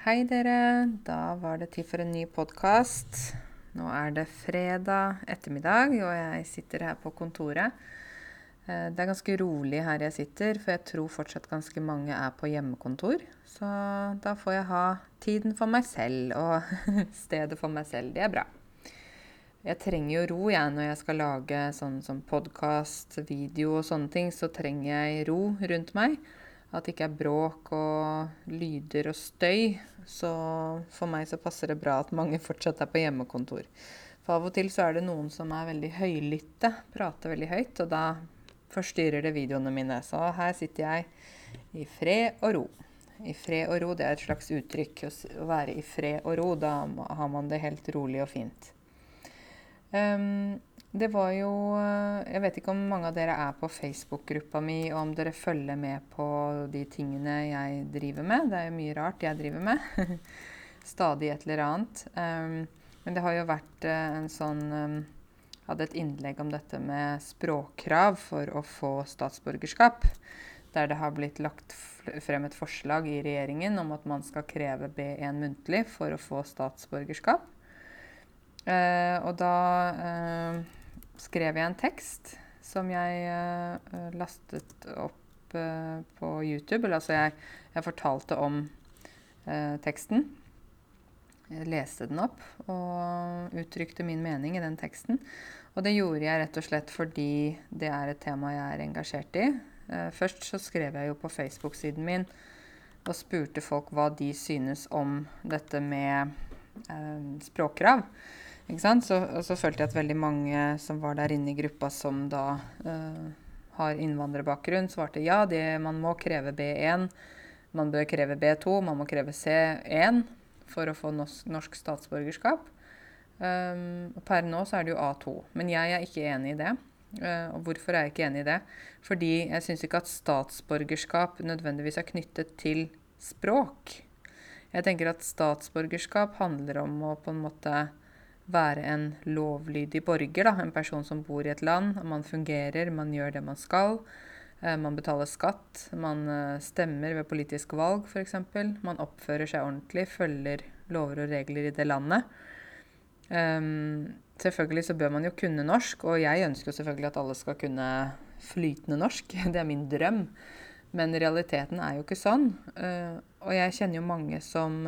Hei, dere. Da var det tid for en ny podkast. Nå er det fredag ettermiddag, og jeg sitter her på kontoret. Eh, det er ganske rolig her jeg sitter, for jeg tror fortsatt ganske mange er på hjemmekontor. Så da får jeg ha tiden for meg selv og stedet for meg selv. Det er bra. Jeg trenger jo ro, jeg, når jeg skal lage sånn som podkast, video og sånne ting. Så trenger jeg ro rundt meg. At det ikke er bråk og lyder og støy. Så for meg så passer det bra at mange fortsatt er på hjemmekontor. For av og til så er det noen som er veldig høylytte, prater veldig høyt, og da forstyrrer det videoene mine. Så her sitter jeg i fred og ro. I fred og ro, det er et slags uttrykk. Å være i fred og ro, da har man det helt rolig og fint. Um, det var jo eh, Jeg vet ikke om mange av dere er på Facebook-gruppa mi, og om dere følger med på de tingene jeg driver med. Det er jo mye rart jeg driver med. Stadig et eller annet. Um, men det har jo vært uh, en sånn um, Hadde et innlegg om dette med språkkrav for å få statsborgerskap. Der det har blitt lagt frem et forslag i regjeringen om at man skal kreve B1 muntlig for å få statsborgerskap. Uh, og da uh, skrev jeg en tekst som jeg uh, lastet opp uh, på YouTube. Eller altså, jeg, jeg fortalte om uh, teksten. Jeg leste den opp og uttrykte min mening i den teksten. Og det gjorde jeg rett og slett fordi det er et tema jeg er engasjert i. først så skrev jeg jo på Facebook-siden min og spurte folk hva de synes om dette med språkkrav. Så, og så følte jeg at veldig mange som var der inne i gruppa som da uh, har innvandrerbakgrunn, svarte ja, det, man må kreve B1. Man bør kreve B2, man må kreve C1 for å få norsk, norsk statsborgerskap. Um, per nå så er det jo A2. Men jeg er ikke enig i det. Uh, og hvorfor er jeg ikke enig i det? Fordi jeg syns ikke at statsborgerskap nødvendigvis er knyttet til språk. Jeg tenker at statsborgerskap handler om å på en måte være en lovlydig borger, da, en person som bor i et land. Man fungerer, man gjør det man skal. Eh, man betaler skatt, man eh, stemmer ved politisk valg f.eks. Man oppfører seg ordentlig, følger lover og regler i det landet. Um, selvfølgelig så bør man jo kunne norsk, og jeg ønsker jo selvfølgelig at alle skal kunne flytende norsk. Det er min drøm. Men realiteten er jo ikke sånn. Uh, og jeg kjenner jo mange som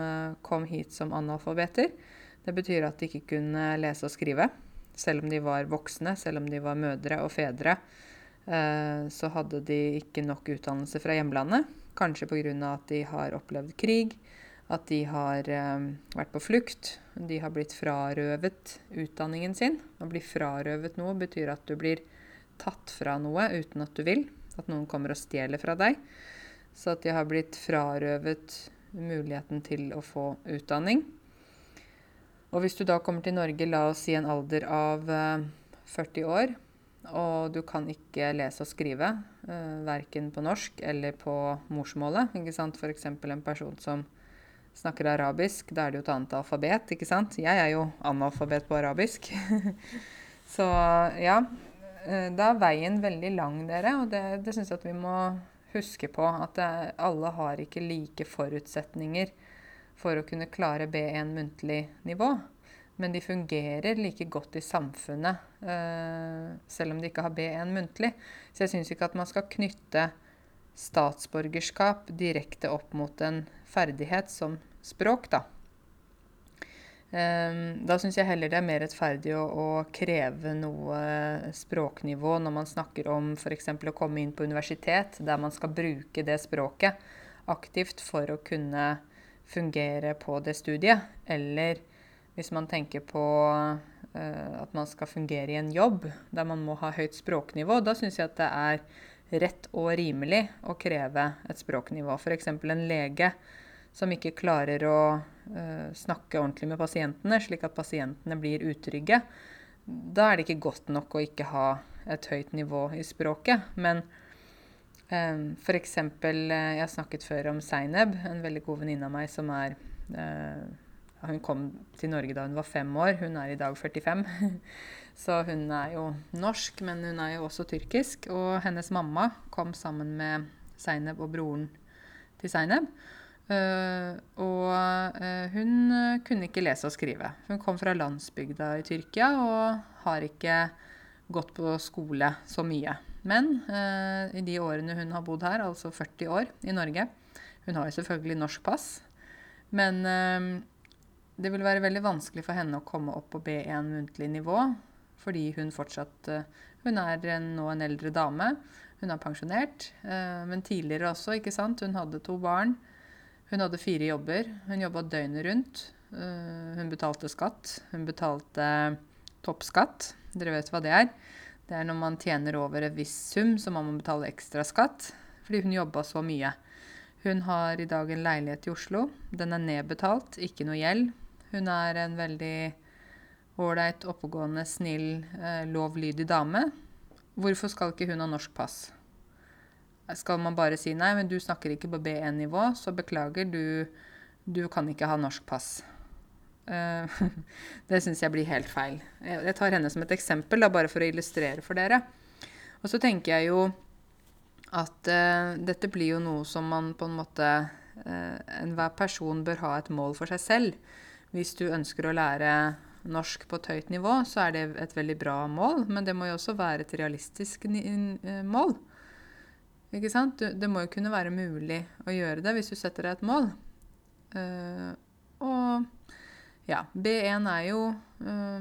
kom hit som analfabeter. Det betyr at de ikke kunne lese og skrive. Selv om de var voksne, selv om de var mødre og fedre, eh, så hadde de ikke nok utdannelse fra hjemlandet. Kanskje pga. at de har opplevd krig, at de har eh, vært på flukt. De har blitt frarøvet utdanningen sin. Å bli frarøvet noe betyr at du blir tatt fra noe uten at du vil. At noen kommer og stjeler fra deg. Så at de har blitt frarøvet muligheten til å få utdanning. Og hvis du da kommer til Norge, la oss si en alder av 40 eh, år, og du kan ikke lese og skrive, uh, verken på norsk eller på morsmålet, ikke sant? F.eks. en person som snakker arabisk, da er det jo et annet alfabet, ikke sant? Jeg er jo analfabet på arabisk. Så ja, eh, da er veien veldig lang, dere, og det, det syns jeg at vi må huske på. At det, alle har ikke like forutsetninger for å kunne klare B1 muntlig nivå. Men de fungerer like godt i samfunnet uh, selv om de ikke har B1 muntlig. Så jeg syns ikke at man skal knytte statsborgerskap direkte opp mot en ferdighet som språk, da. Um, da syns jeg heller det er mer rettferdig å, å, kreve noe språknivå når man snakker om f.eks. å komme inn på universitet, der man skal bruke det språket aktivt for å kunne fungere på det studiet. Eller hvis man tenker på uh, at man skal fungere i en jobb der man må ha høyt språknivå, da syns jeg at det er rett og rimelig å kreve et språknivå. F.eks. en lege som ikke klarer å uh, snakke ordentlig med pasientene, slik at pasientene blir utrygge. Da er det ikke godt nok å ikke ha et høyt nivå i språket. Men Um, F.eks. Uh, jeg har snakket før om Zaineb, en veldig god venninne av meg som er uh, Hun kom til Norge da hun var fem år. Hun er i dag 45. Så hun er jo norsk, men hun er jo også tyrkisk. Og hennes mamma kom sammen med Zaineb og broren til Zaineb. Uh, og eh, hun eh, kunne ikke lese og skrive. Hun kom fra landsbygda i Tyrkia og har ikke gått på skole så mye. Men eh, i de årene hun har bodd her, altså 40 år i Norge Hun har jo selvfølgelig norsk pass, men eh, det vil være veldig vanskelig for henne å komme opp på B1 muntlig nivå, fordi hun fortsatt eh, Hun er en, nå en eldre dame. Hun er pensjonert, eh, men tidligere også, ikke sant. Hun hadde to barn. Hun hadde fire jobber. Hun jobba døgnet rundt. Eh, hun betalte skatt. Hun betalte toppskatt. Dere vet hva det er. Det er når man tjener over en viss sum, så må man betale ekstra skatt. Fordi hun jobba så mye. Hun har i dag en leilighet i Oslo. Den er nedbetalt, ikke noe gjeld. Hun er en veldig ålreit, oppegående, snill, eh, lovlydig dame. Hvorfor skal ikke hun ha norsk pass? skal man bare si nei, men du snakker ikke på B1-nivå, så beklager, du, du, kan ikke ha norsk pass. Uh, det syns jeg blir helt feil. Jeg tar henne som et eksempel, da, bare for å illustrere for dere. Og så tenker jeg jo at uh, dette blir jo noe som man på en måte uh, Enhver person bør ha et mål for seg selv. Hvis du ønsker å lære norsk på et høyt nivå, så er det et veldig bra mål, men det må jo også være et realistisk mål. Ikke sant? det må jo kunne være mulig å gjøre det hvis du setter deg et mål. Uh, og ja, B1 er jo uh,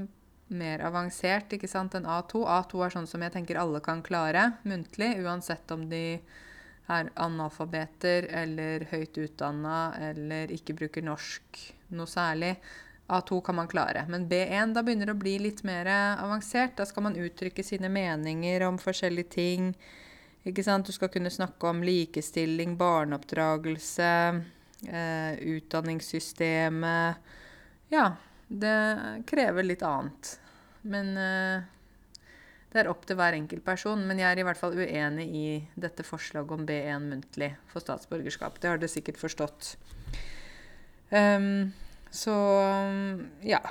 mer avansert ikke sant, enn A2. A2 er sånn som jeg tenker alle kan klare muntlig, uansett om de er analfabeter eller høyt utdanna eller ikke bruker norsk noe særlig. A2 kan man klare. Men B1 da begynner å bli litt mer avansert. Da skal man uttrykke sine meninger om forskjellige ting. Ikke sant? Du skal kunne snakke om likestilling, barneoppdragelse, eh, utdanningssystemet Ja, det krever litt annet. Men uh, det er opp til hver enkelt person. Men jeg er i hvert fall uenig i dette forslaget om B1 muntlig for statsborgerskap. Det har dere sikkert forstått. Um, så ja.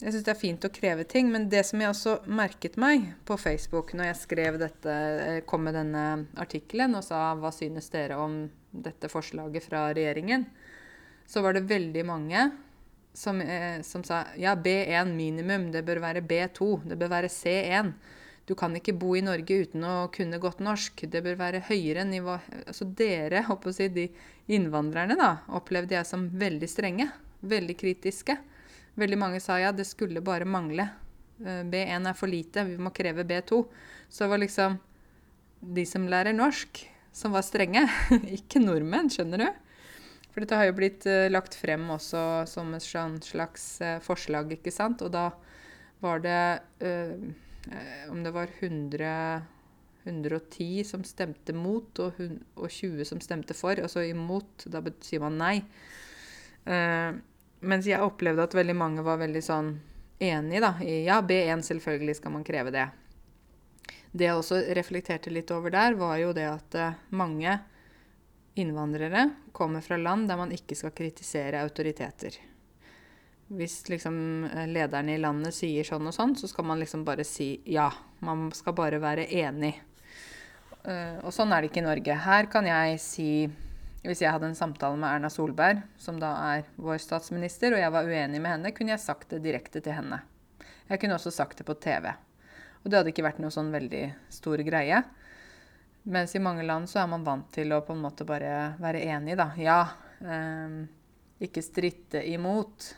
Jeg syns det er fint å kreve ting, men det som jeg også merket meg på Facebook når jeg skrev dette, eh, kom med denne artikkelen og sa hva synes dere om dette forslaget fra regjeringen, så var det veldig mange som, eh, som sa ja, B1 minimum, det bør være B2, det bør være C1. Du kan ikke bo i Norge uten å kunne godt norsk. Det bør være høyere nivå. Altså dere, håper si, de innvandrerne, da, opplevde jeg som veldig strenge. Veldig kritiske. Veldig mange sa ja, det skulle bare mangle. Eh, B1 er for lite, vi må kreve B2. Så det var liksom de som lærer norsk, som var strenge. Ikke nordmenn, skjønner du? For dette har jo blitt uh, lagt frem også som et sånn slags uh, forslag, ikke sant. Og da var det uh, Om det var 100 110 som stemte mot, og 20 som stemte for. Altså imot, da sier man nei. Uh, mens jeg opplevde at veldig mange var veldig sånn enig da, i ja, B1 selvfølgelig skal man kreve det. Det jeg også reflekterte litt over der, var jo det at uh, mange innvandrere kommer fra land der man ikke skal kritisere autoriteter. Hvis liksom lederne i landet sier sånn og sånn, så skal man liksom bare si ja. Man skal bare være enig. Uh, og sånn er det ikke i Norge. Her kan jeg si hvis jeg hadde en samtale med Erna Solberg, som da er vår statsminister, og jeg var uenig med henne, kunne jeg sagt det direkte til henne. Jeg kunne også sagt det på TV. Og det hadde ikke vært noe sånn veldig stor greie. Mens i mange land så er man vant til å på en måte bare være enig, da. Ja. Um, ikke stritte imot.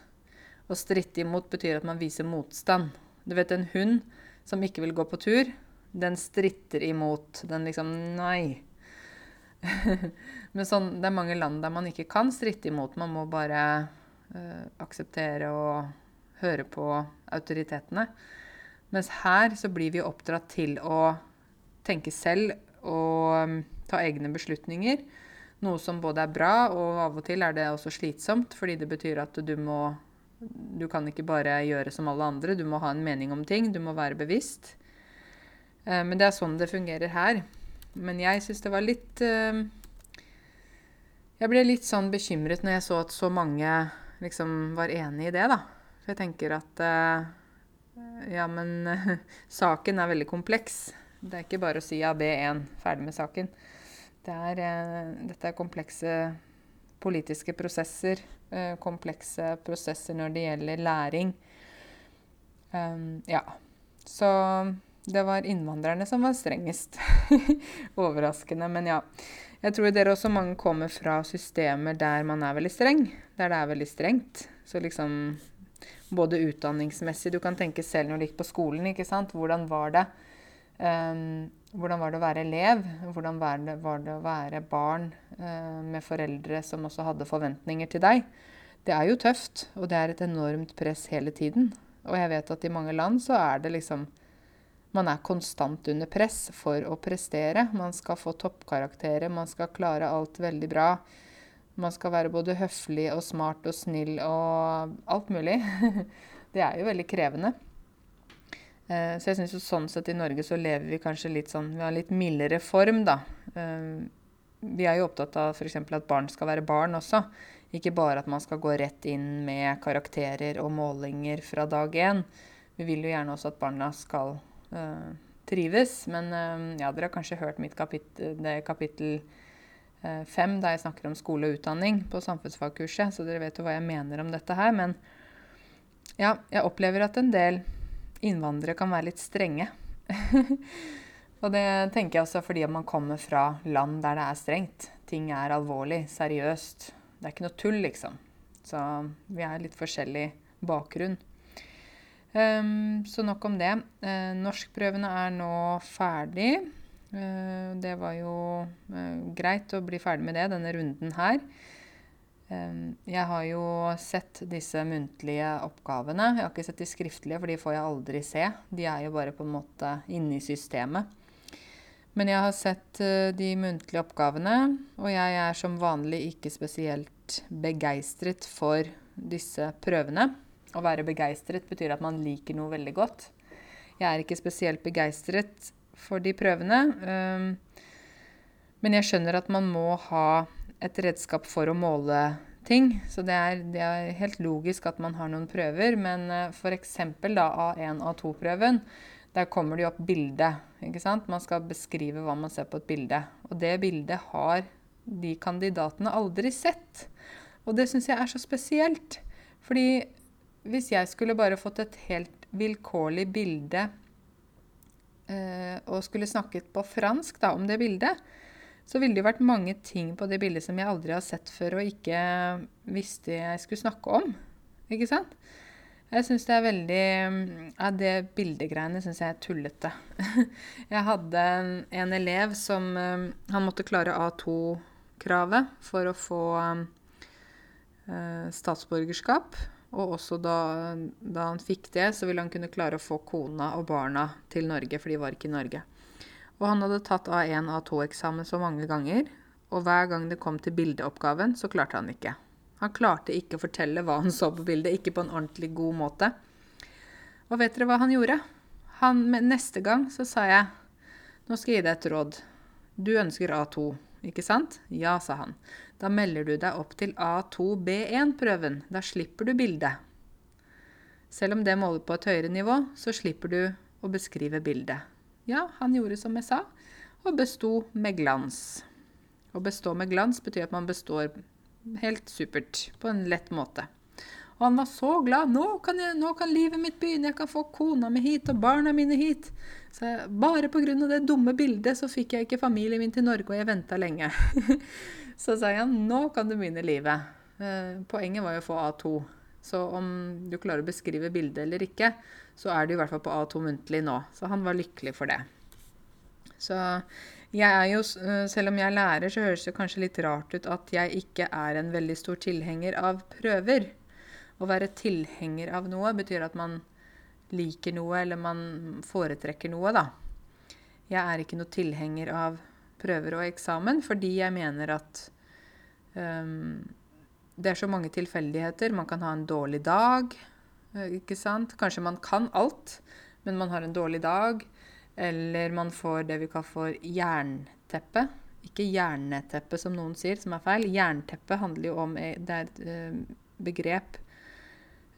Å stritte imot betyr at man viser motstand. Du vet en hund som ikke vil gå på tur, den stritter imot. Den liksom Nei. Men sånn, det er mange land der man ikke kan stritte imot. Man må bare uh, akseptere og høre på autoritetene. Mens her så blir vi oppdratt til å tenke selv og um, ta egne beslutninger. Noe som både er bra, og av og til er det også slitsomt, fordi det betyr at du må Du kan ikke bare gjøre som alle andre, du må ha en mening om ting. Du må være bevisst. Uh, men det er sånn det fungerer her. Men jeg syns det var litt uh, Jeg ble litt sånn bekymret når jeg så at så mange liksom var enig i det, da. For jeg tenker at uh, Ja, men saken er veldig kompleks. Det er ikke bare å si ja, B1, ferdig med saken. Det er, dette er komplekse politiske prosesser eh, komplekse prosesser når det gjelder læring. Um, ja. Så det var innvandrerne som var strengest. Overraskende, men ja. Jeg tror dere også mange kommer fra systemer der man er veldig streng. Der det er veldig strengt. Så liksom både utdanningsmessig Du kan tenke selv når du gikk på skolen, ikke sant. Hvordan var det? Um, hvordan var det å være elev? Hvordan var det, var det å være barn uh, med foreldre som også hadde forventninger til deg? Det er jo tøft, og det er et enormt press hele tiden. Og jeg vet at i mange land så er det liksom man er konstant under press for å prestere. Man skal få toppkarakterer, man skal klare alt veldig bra. Man skal være både høflig og smart og snill og alt mulig. Det er jo veldig krevende. Eh, så jeg syns jo sånn sett i Norge så lever vi kanskje litt sånn Vi har litt mildere form, da. Eh, vi er jo opptatt av f.eks. at barn skal være barn også. Ikke bare at man skal gå rett inn med karakterer og målinger fra dag én. Vi vil jo gjerne også at barna skal uh, trives. Men ja, dere har kanskje hørt mitt kapittel, det kapittel fem, da jeg snakker om skole og utdanning på samfunnsfagkurset, så dere vet jo hva jeg mener om dette her. Men ja, jeg opplever at en del innvandrere kan være litt strenge. og det tenker jeg også fordi man kommer fra land der det er strengt. Ting er alvorlig, seriøst. Det er ikke noe tull, liksom. Så vi er litt forskjellig bakgrunn. Um, så nok om det. Uh, norskprøvene er nå ferdig. Uh, det var jo uh, greit å bli ferdig med det, denne runden her. Um, jeg har jo sett disse muntlige oppgavene. Jeg har ikke sett de skriftlige, for de får jeg aldri se. De er jo bare på en måte inne i systemet. Men jeg har sett de muntlige oppgavene, og jeg er som vanlig ikke spesielt begeistret for disse prøvene. Å være begeistret betyr at man liker noe veldig godt. Jeg er ikke spesielt begeistret for de prøvene. Um, men jeg skjønner at man må ha et redskap for å måle ting. Så det er, det er helt logisk at man har noen prøver. Men uh, f.eks. A1, A2-prøven, der kommer det jo opp bilde. ikke sant? Man skal beskrive hva man ser på et bilde. Og det bildet har de kandidatene aldri sett. Og det syns jeg er så spesielt. Fordi hvis jeg skulle bare fått et helt vilkårlig bilde eh, og skulle snakket på fransk da, om det bildet, så ville det vært mange ting på det bildet som jeg aldri har sett før og ikke visste jeg skulle snakke om. Ikke sant? Jeg syns det er veldig Ja, det bildegreiene syns jeg er tullete. Jeg hadde en elev som eh, Han måtte klare A2-kravet for å få eh, statsborgerskap. Og også da, da, han fikk det, så ville han kunne klare å få kona og barna til Norge, for de var ikke i Norge. Og han hadde tatt A1 A2-eksamen så mange ganger, og hver gang det kom til bildeoppgaven, så klarte han ikke. Han klarte ikke å fortelle hva han så på bildet, ikke på en ordentlig god måte. Og vet dere hva han gjorde? Han, neste gang så sa jeg nå skal jeg gi deg et råd. Du ønsker A2, ikke sant? Ja, sa han. Da melder du deg opp til A2B1-prøven. Da slipper du bildet. Selv om det måler på et høyere nivå, så slipper du å beskrive bildet. Ja, han gjorde som jeg sa, og besto med glans. Å bestå med glans betyr at man består helt supert, på en lett måte. Og han var så glad. Nå kan, jeg, nå kan livet mitt begynne. Jeg kan få kona mi hit og barna mine hit. Så jeg, bare pga. det dumme bildet så fikk jeg ikke familien min til Norge, og jeg venta lenge. Så sa jeg nå kan du begynne livet. Eh, poenget var jo å få A2. Så om du klarer å beskrive bildet eller ikke, så er du i hvert fall på A2 muntlig nå. Så han var lykkelig for det. Så jeg er jo, eh, selv om jeg er lærer, så høres det kanskje litt rart ut at jeg ikke er en veldig stor tilhenger av prøver. Å være tilhenger av noe betyr at man liker noe, eller man foretrekker noe, da. Jeg er ikke noe tilhenger av prøver og eksamen, fordi jeg mener at um, det er så mange tilfeldigheter. Man kan ha en dårlig dag, ikke sant. Kanskje man kan alt, men man har en dårlig dag. Eller man får det vi kaller for jernteppe. Ikke jerneteppe, som noen sier, som er feil. Jernteppe handler jo om eh, Det er et uh, begrep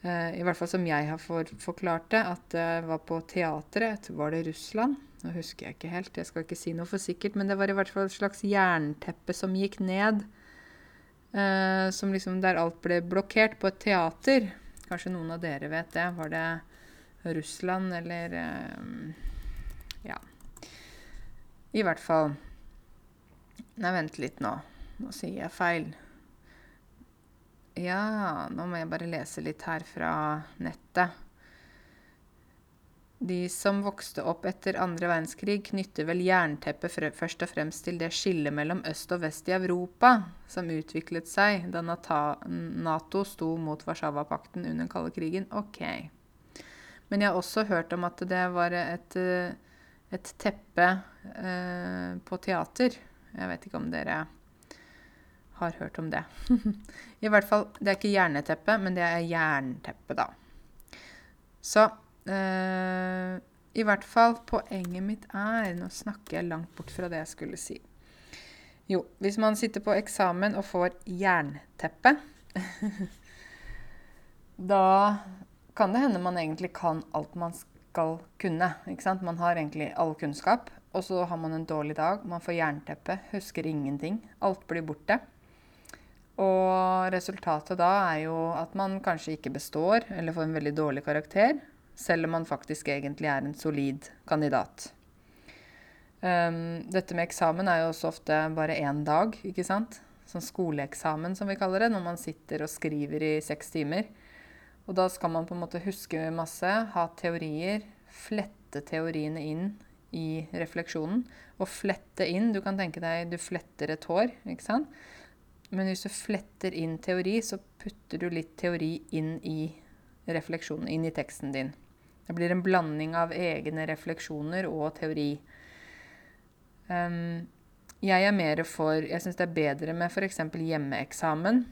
i hvert fall som jeg har forklart det, at det var på teatret. Var det Russland? Nå husker jeg ikke helt, jeg skal ikke si noe for sikkert, men det var i hvert fall et slags jernteppe som gikk ned Eh, som liksom Der alt ble blokkert på et teater. Kanskje noen av dere vet det. Var det Russland eller eh, Ja. I hvert fall Nei, vent litt nå. Nå sier jeg feil. Ja, nå må jeg bare lese litt her fra nettet. De som vokste opp etter andre verdenskrig, knytter vel jernteppet først og fremst til det skillet mellom øst og vest i Europa som utviklet seg da Nato sto mot Warszawapakten under den kalde krigen. Ok. Men jeg har også hørt om at det var et, et teppe eh, på teater. Jeg vet ikke om dere har hørt om det. I hvert fall, det er ikke jerneteppe, men det er jernteppe, da. Så eh, i hvert fall, poenget mitt er Nå snakker jeg langt bort fra det jeg skulle si. Jo, hvis man sitter på eksamen og får jernteppe Da kan det hende man egentlig kan alt man skal kunne. ikke sant? Man har egentlig all kunnskap. Og så har man en dårlig dag, man får jernteppe, husker ingenting. Alt blir borte. Og resultatet da er jo at man kanskje ikke består eller får en veldig dårlig karakter, selv om man faktisk egentlig er en solid kandidat. Um, dette med eksamen er jo også ofte bare én dag, ikke sant? Sånn skoleeksamen som vi kaller det, når man sitter og skriver i seks timer. Og da skal man på en måte huske masse, ha teorier, flette teoriene inn i refleksjonen. Og flette inn Du kan tenke deg du fletter et hår, ikke sant? Men hvis du fletter inn teori, så putter du litt teori inn i refleksjonen, inn i teksten din. Det blir en blanding av egne refleksjoner og teori. Um, jeg er mer for Jeg syns det er bedre med f.eks. hjemmeeksamen.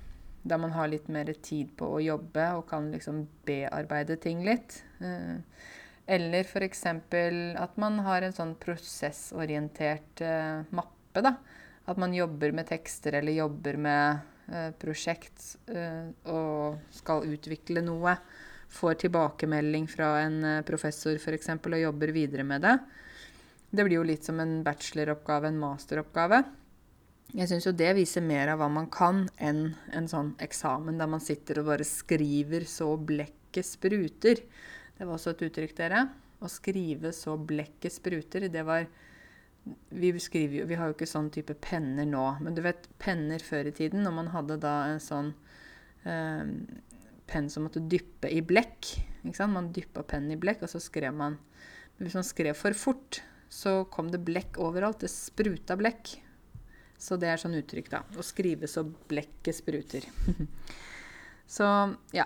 Da man har litt mer tid på å jobbe og kan liksom bearbeide ting litt. Uh, eller f.eks. at man har en sånn prosessorientert uh, mappe. da, at man jobber med tekster eller jobber med uh, prosjekt og skal utvikle noe. Får tilbakemelding fra en eh, professor f.eks. og jobber videre med det. Det blir jo litt som en bacheloroppgave, en masteroppgave. Jeg syns jo det viser mer av hva man kan, enn en sånn eksamen der man sitter og bare skriver så blekket spruter. Det var også et uttrykk, dere. Å skrive så blekket spruter. Det var vi, jo, vi har jo ikke sånn type penner nå. Men du vet, penner før i tiden, når man hadde da en sånn eh, penn som måtte dyppe i blekk? Man dyppa pennen i blekk, og så skrev man Men hvis man skrev for fort, så kom det blekk overalt. Det spruta blekk. Så det er sånn uttrykk, da. Å skrive så blekket spruter. så ja.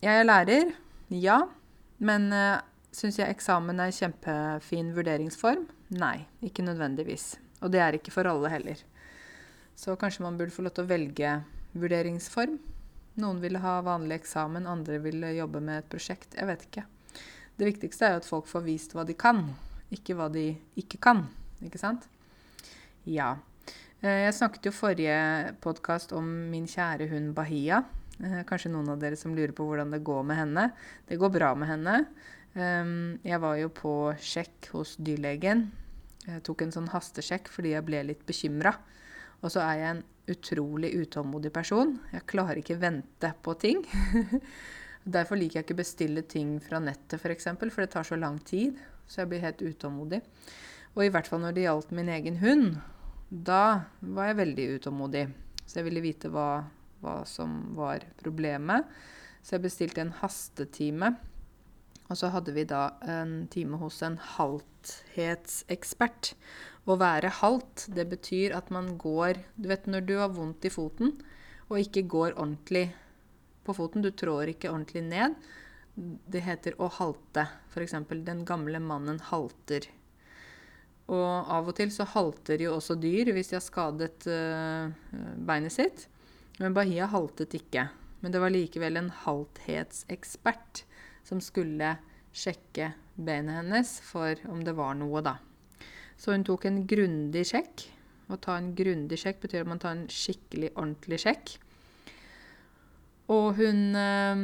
Jeg er lærer. Ja. Men uh, syns jeg eksamen er kjempefin vurderingsform. Nei, ikke nødvendigvis. Og det er ikke for alle heller. Så kanskje man burde få lov til å velge vurderingsform. Noen ville ha vanlig eksamen, andre ville jobbe med et prosjekt. Jeg vet ikke. Det viktigste er jo at folk får vist hva de kan, ikke hva de ikke kan. Ikke sant? Ja. Eh, jeg snakket jo forrige podkast om min kjære hund Bahia. Eh, kanskje noen av dere som lurer på hvordan det går med henne. Det går bra med henne. Ehm, jeg var jo på sjekk hos dyrlegen. Jeg tok en sånn hastesjekk fordi jeg ble litt bekymra. Og så er jeg en utrolig utålmodig person. Jeg klarer ikke vente på ting. Derfor liker jeg ikke bestille ting fra nettet, f.eks., for, eksempel, for det tar så lang tid. Så jeg blir helt utålmodig. Og i hvert fall når det gjaldt min egen hund, da var jeg veldig utålmodig. Så jeg ville vite hva, hva som var problemet. Så jeg bestilte en hastetime og så hadde vi da en time hos en halthetsekspert. Å være halt, det betyr at man går Du vet når du har vondt i foten og ikke går ordentlig på foten, du trår ikke ordentlig ned, det heter å halte. F.eks. den gamle mannen halter. Og av og til så halter jo også dyr hvis de har skadet uh, beinet sitt. Men Bahia haltet ikke. Men det var likevel en halthetsekspert som skulle sjekke beinet hennes for om det var noe, da. Så hun tok en grundig sjekk. Å ta en grundig sjekk betyr at man tar en skikkelig, ordentlig sjekk. Og hun øh,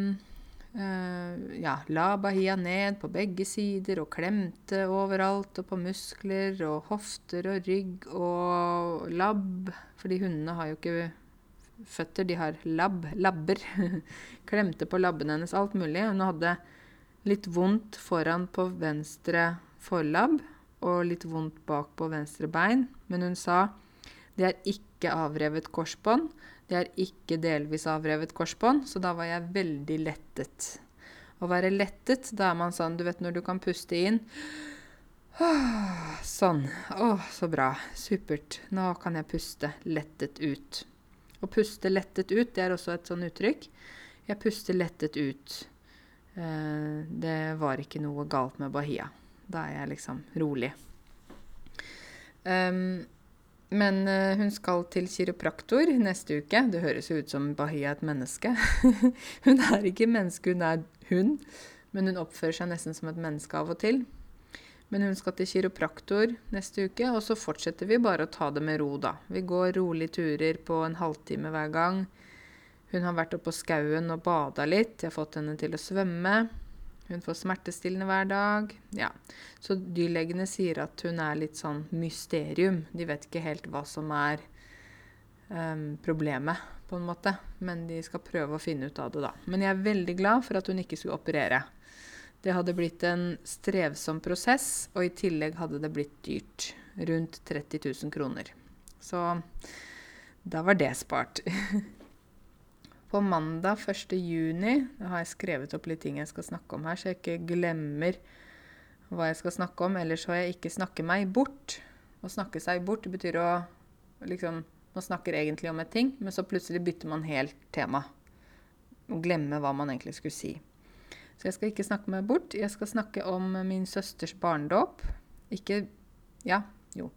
øh, ja, la Bahia ned på begge sider og klemte overalt. Og på muskler og hofter og rygg og labb. Fordi hundene har jo ikke føtter, de har labb, labber. Klemte på labbene hennes, alt mulig. Hun hadde litt vondt foran på venstre forlabb og litt vondt bak på venstre bein. Men hun sa det er ikke avrevet korsbånd. Det er ikke delvis avrevet korsbånd. Så da var jeg veldig lettet. Å være lettet, da er man sånn Du vet når du kan puste inn Sånn. Å, så bra. Supert. Nå kan jeg puste lettet ut. Å puste lettet ut, det er også et sånn uttrykk. Jeg puster lettet ut. Eh, det var ikke noe galt med Bahia. Da er jeg liksom rolig. Um, men uh, hun skal til kiropraktor neste uke. Det høres jo ut som Bahia er et menneske. hun er ikke menneske, hun er hund. Men hun oppfører seg nesten som et menneske av og til. Men hun skal til kiropraktor neste uke, og så fortsetter vi bare å ta det med ro, da. Vi går rolige turer på en halvtime hver gang. Hun har vært oppe på skauen og bada litt. Jeg har fått henne til å svømme. Hun får smertestillende hver dag. Ja. Så dyrlegene sier at hun er litt sånn mysterium. De vet ikke helt hva som er um, problemet, på en måte. Men de skal prøve å finne ut av det, da. Men jeg er veldig glad for at hun ikke skulle operere. Det hadde blitt en strevsom prosess, og i tillegg hadde det blitt dyrt. Rundt 30 000 kroner. Så da var det spart. På mandag 1. juni har jeg skrevet opp litt ting jeg skal snakke om her, så jeg ikke glemmer hva jeg skal snakke om. Ellers har jeg ikke snakke meg bort. Å snakke seg bort betyr å liksom Man snakker egentlig om et ting, men så plutselig bytter man helt tema. Og glemmer hva man egentlig skulle si. Så jeg skal ikke snakke meg bort. Jeg skal snakke om min søsters barnedåp. Ikke Ja, jo.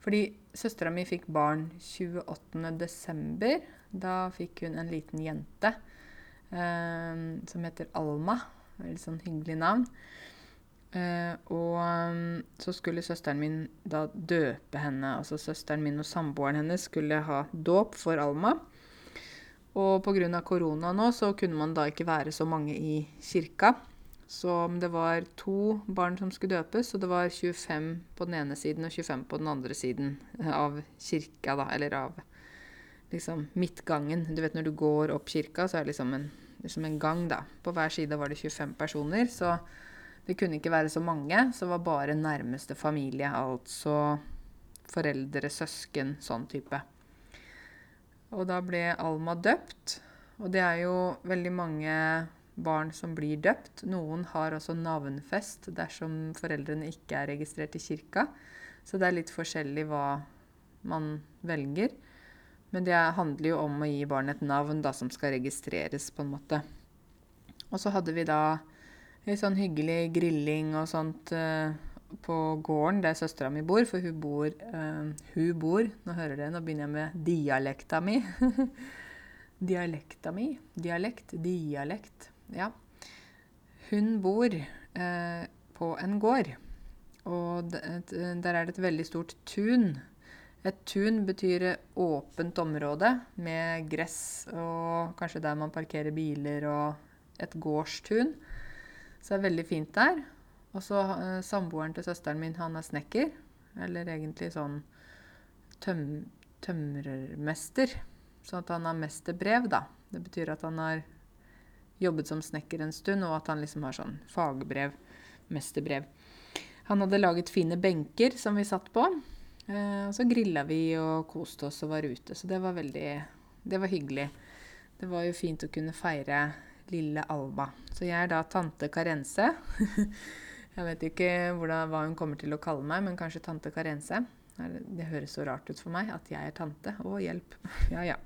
Fordi søstera mi fikk barn 28.12. Da fikk hun en liten jente eh, som heter Alma. Veldig sånn hyggelig navn. Eh, og um, så skulle søsteren min da døpe henne. Altså søsteren min og samboeren hennes skulle ha dåp for Alma. Og pga. korona nå så kunne man da ikke være så mange i kirka. Så det var to barn som skulle døpes, og det var 25 på den ene siden og 25 på den andre siden av kirka, da. Eller av liksom midtgangen. Du vet når du går opp kirka, så er det liksom en, liksom en gang, da. På hver side var det 25 personer, så det kunne ikke være så mange. Så var bare nærmeste familie, altså foreldre, søsken, sånn type. Og da ble Alma døpt. Og det er jo veldig mange barn som blir døpt. Noen har også navnfest dersom foreldrene ikke er registrert i kirka. Så det er litt forskjellig hva man velger. Men det handler jo om å gi barnet et navn da, som skal registreres, på en måte. Og så hadde vi da en sånn hyggelig grilling og sånt uh, på gården der søstera mi bor, for hun bor, uh, hun bor Nå hører dere, nå begynner jeg med dialekta mi. dialekta mi Dialekt. Dialekt. Ja. Hun bor uh, på en gård, og der er det et veldig stort tun. Et tun betyr åpent område med gress og kanskje der man parkerer biler, og et gårdstun. Så det er veldig fint der. Og så uh, samboeren til søsteren min, han er snekker. Eller egentlig sånn tøm tømrermester. Så at han har mesterbrev, da. Det betyr at han har jobbet som snekker en stund, og at han liksom har sånn fagbrev, mesterbrev. Han hadde laget fine benker som vi satt på. Uh, og så grilla vi og koste oss og var ute. Så det var veldig Det var hyggelig. Det var jo fint å kunne feire lille Alba. Så jeg er da tante Karense. Jeg vet ikke hvordan, hva hun kommer til å kalle meg, men kanskje tante Karense. Det høres så rart ut for meg at jeg er tante. Å, hjelp. Ja, ja.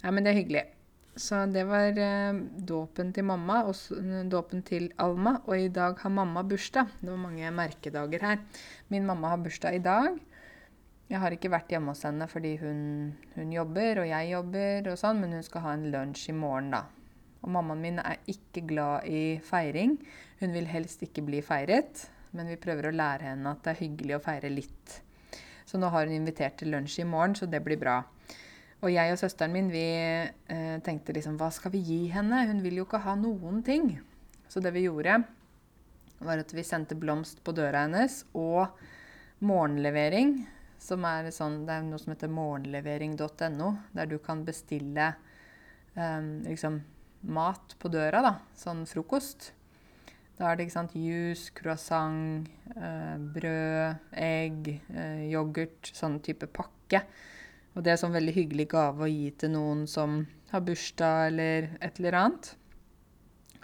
Ja, men det er hyggelig. Så det var eh, dåpen til mamma og dåpen til Alma. Og i dag har mamma bursdag. Det var mange merkedager her. Min mamma har bursdag i dag. Jeg har ikke vært hjemme hos henne fordi hun, hun jobber, og jeg jobber, og sånn, men hun skal ha en lunsj i morgen, da. Og mammaen min er ikke glad i feiring. Hun vil helst ikke bli feiret, men vi prøver å lære henne at det er hyggelig å feire litt. Så nå har hun invitert til lunsj i morgen, så det blir bra. Og jeg og søsteren min vi eh, tenkte liksom Hva skal vi gi henne? Hun vil jo ikke ha noen ting. Så det vi gjorde, var at vi sendte blomst på døra hennes og morgenlevering som er sånn, det er noe som heter morgenlevering.no, der du kan bestille um, liksom mat på døra, da. Sånn frokost. Da er det ikke sant, juice, croissant, uh, brød, egg, uh, yoghurt, sånn type pakke. Og det er sånn veldig hyggelig gave å gi til noen som har bursdag eller et eller annet.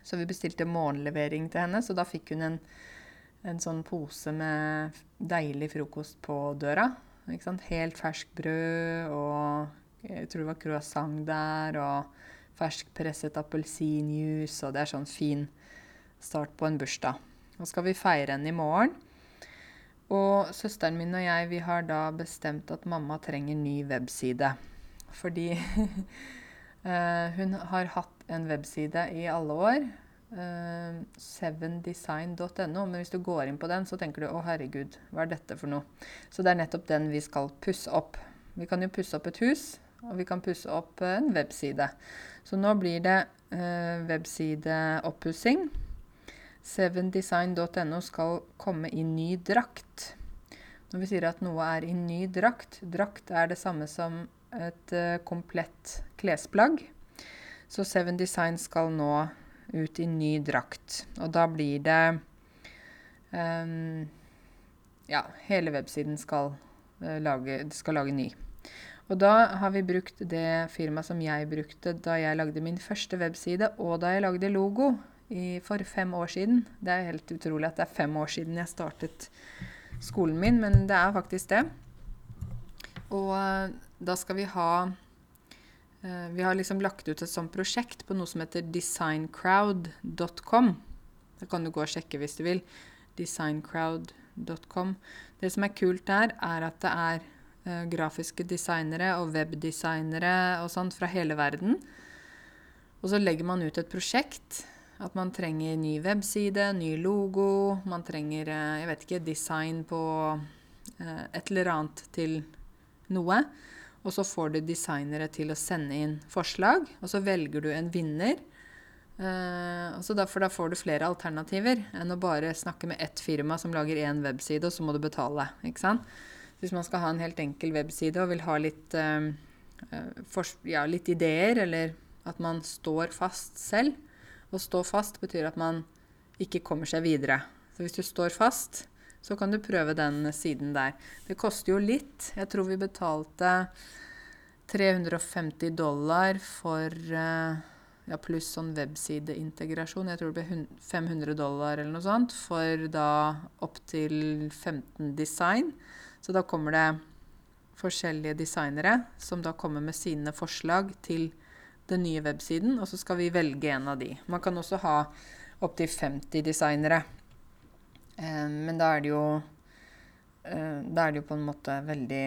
Så vi bestilte morgenlevering til henne, så da fikk hun en, en sånn pose med deilig frokost på døra. Helt ferskt brød og jeg tror det var croissant der, og ferskpresset appelsinjuice, og det er sånn fin start på en bursdag. Nå skal vi feire henne i morgen. Og søsteren min og jeg vi har da bestemt at mamma trenger ny webside. Fordi Uh, hun har hatt en webside i alle år. Uh, sevendesign.no. Men hvis du går inn på den, så tenker du 'Å, herregud, hva er dette for noe?' Så det er nettopp den vi skal pusse opp. Vi kan jo pusse opp et hus, og vi kan pusse opp en webside. Så nå blir det uh, websideoppussing. Sevendesign.no skal komme i ny drakt. Når vi sier at noe er i ny drakt Drakt er det samme som et uh, komplett klesplagg. Så Seven Design skal nå ut i ny drakt. Og da blir det um, Ja, hele websiden skal, uh, lage, skal lage ny. Og da har vi brukt det firmaet som jeg brukte da jeg lagde min første webside, og da jeg lagde logo i, for fem år siden. Det er helt utrolig at det er fem år siden jeg startet skolen min, men det er faktisk det. Og uh, da skal vi ha Vi har liksom lagt ut et sånt prosjekt på noe som heter designcrowd.com. Det kan du gå og sjekke hvis du vil. Designcrowd.com. Det som er kult der, er at det er uh, grafiske designere og webdesignere og sånt fra hele verden. Og så legger man ut et prosjekt. At man trenger ny webside, ny logo, man trenger jeg vet ikke, design på et eller annet til noe. Og så får du designere til å sende inn forslag, og så velger du en vinner. Uh, for da får du flere alternativer enn å bare snakke med ett firma som lager én webside, og så må du betale. ikke sant? Hvis man skal ha en helt enkel webside og vil ha litt, uh, ja, litt ideer, eller at man står fast selv Å stå fast betyr at man ikke kommer seg videre. Så hvis du står fast, så kan du prøve den siden der. Det koster jo litt. Jeg tror vi betalte 350 dollar for eh, ja, pluss sånn websideintegrasjon. Jeg tror det ble 500 dollar eller noe sånt for da opptil 15 design. Så da kommer det forskjellige designere som da kommer med sine forslag til den nye websiden, og så skal vi velge en av de. Man kan også ha opptil 50 designere. Eh, men da er det jo eh, Da er det jo på en måte veldig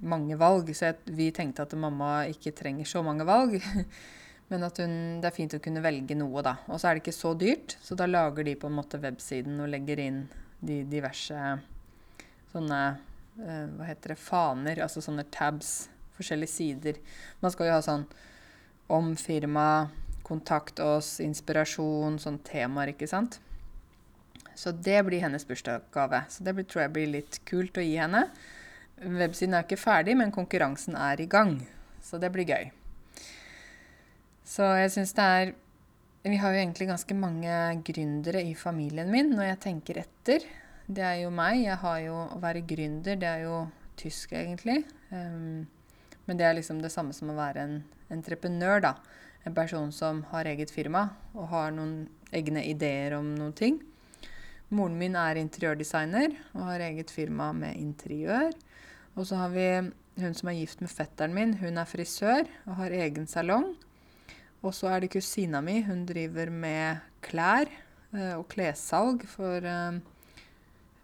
mange valg. Så vi tenkte at mamma ikke trenger så mange valg. Men at hun, det er fint å kunne velge noe, da. Og så er det ikke så dyrt, så da lager de på en måte websiden og legger inn de diverse sånne uh, Hva heter det Faner. Altså sånne tabs. Forskjellige sider. Man skal jo ha sånn om firma, kontakt oss, inspirasjon, sånne temaer, ikke sant. Så det blir hennes bursdagsgave. Så det tror jeg blir litt kult å gi henne. Websiden er ikke ferdig, men konkurransen er i gang. Så det blir gøy. Så jeg syns det er Vi har jo egentlig ganske mange gründere i familien min når jeg tenker etter. Det er jo meg. Jeg har jo Å være gründer, det er jo tysk, egentlig. Um, men det er liksom det samme som å være en entreprenør, da. En person som har eget firma og har noen egne ideer om noen ting. Moren min er interiørdesigner og har eget firma med interiør. Og så har vi hun som er gift med fetteren min. Hun er frisør og har egen salong. Og så er det kusina mi. Hun driver med klær eh, og klessalg for uh,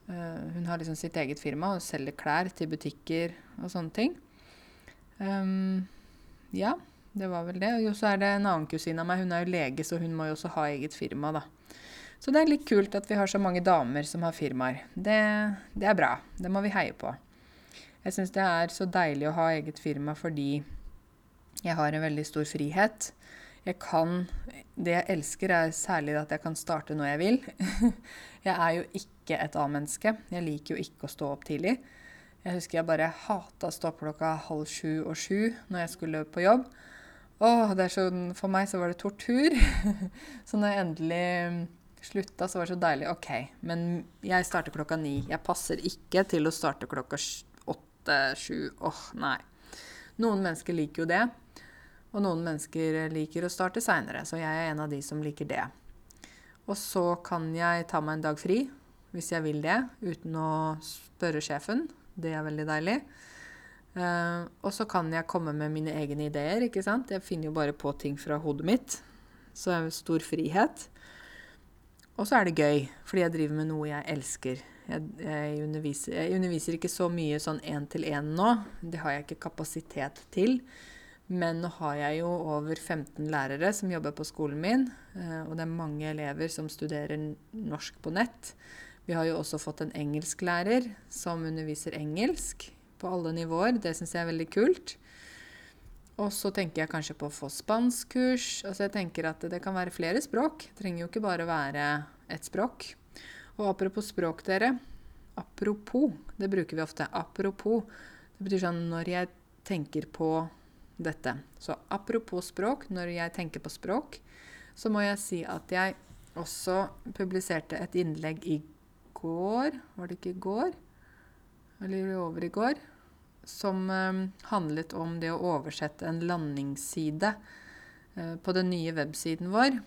uh, Hun har liksom sitt eget firma og selger klær til butikker og sånne ting. Um, ja, det var vel det. Og så er det en annen kusine av meg. Hun er jo lege, så hun må jo også ha eget firma, da. Så det er litt kult at vi har så mange damer som har firmaer. Det, det er bra. Det må vi heie på. Jeg syns det er så deilig å ha eget firma fordi jeg har en veldig stor frihet. Jeg kan Det jeg elsker, er særlig at jeg kan starte når jeg vil. Jeg er jo ikke et A-menneske. Jeg liker jo ikke å stå opp tidlig. Jeg husker jeg bare hata å stå opp klokka halv sju og sju når jeg skulle på jobb. Åh, er sånn, For meg så var det tortur. så når jeg endelig slutta, så var det så deilig. OK, men jeg starter klokka ni. Jeg passer ikke til å starte klokka åtte-sju. Åh, nei. Noen mennesker liker jo det. Og noen mennesker liker å starte seinere, så jeg er en av de som liker det. Og så kan jeg ta meg en dag fri hvis jeg vil det, uten å spørre sjefen. Det er veldig deilig. Uh, og så kan jeg komme med mine egne ideer. ikke sant? Jeg finner jo bare på ting fra hodet mitt. Så det har stor frihet. Og så er det gøy, fordi jeg driver med noe jeg elsker. Jeg, jeg, underviser, jeg underviser, ikke så mye sånn én-til-én nå. Det har jeg ikke kapasitet til. Men nå har jeg jo over 15 lærere som jobber på skolen min. Uh, og det er mange elever som studerer norsk på nett. Vi har jo også fått en engelsklærer som underviser engelsk på alle nivåer. Det syns jeg er veldig kult. Og så tenker jeg kanskje på å få spanskkurs. Altså jeg tenker at det kan være flere språk. Det trenger jo ikke bare være ett språk. Og apropos språk, dere. Apropos. Det bruker vi ofte. Apropos. Det betyr sånn når jeg tenker på dette. Så apropos språk, når jeg tenker på språk, så må jeg si at jeg også publiserte et innlegg i går Var det ikke i går? Eller over i går? Som eh, handlet om det å oversette en landingsside eh, på den nye websiden vår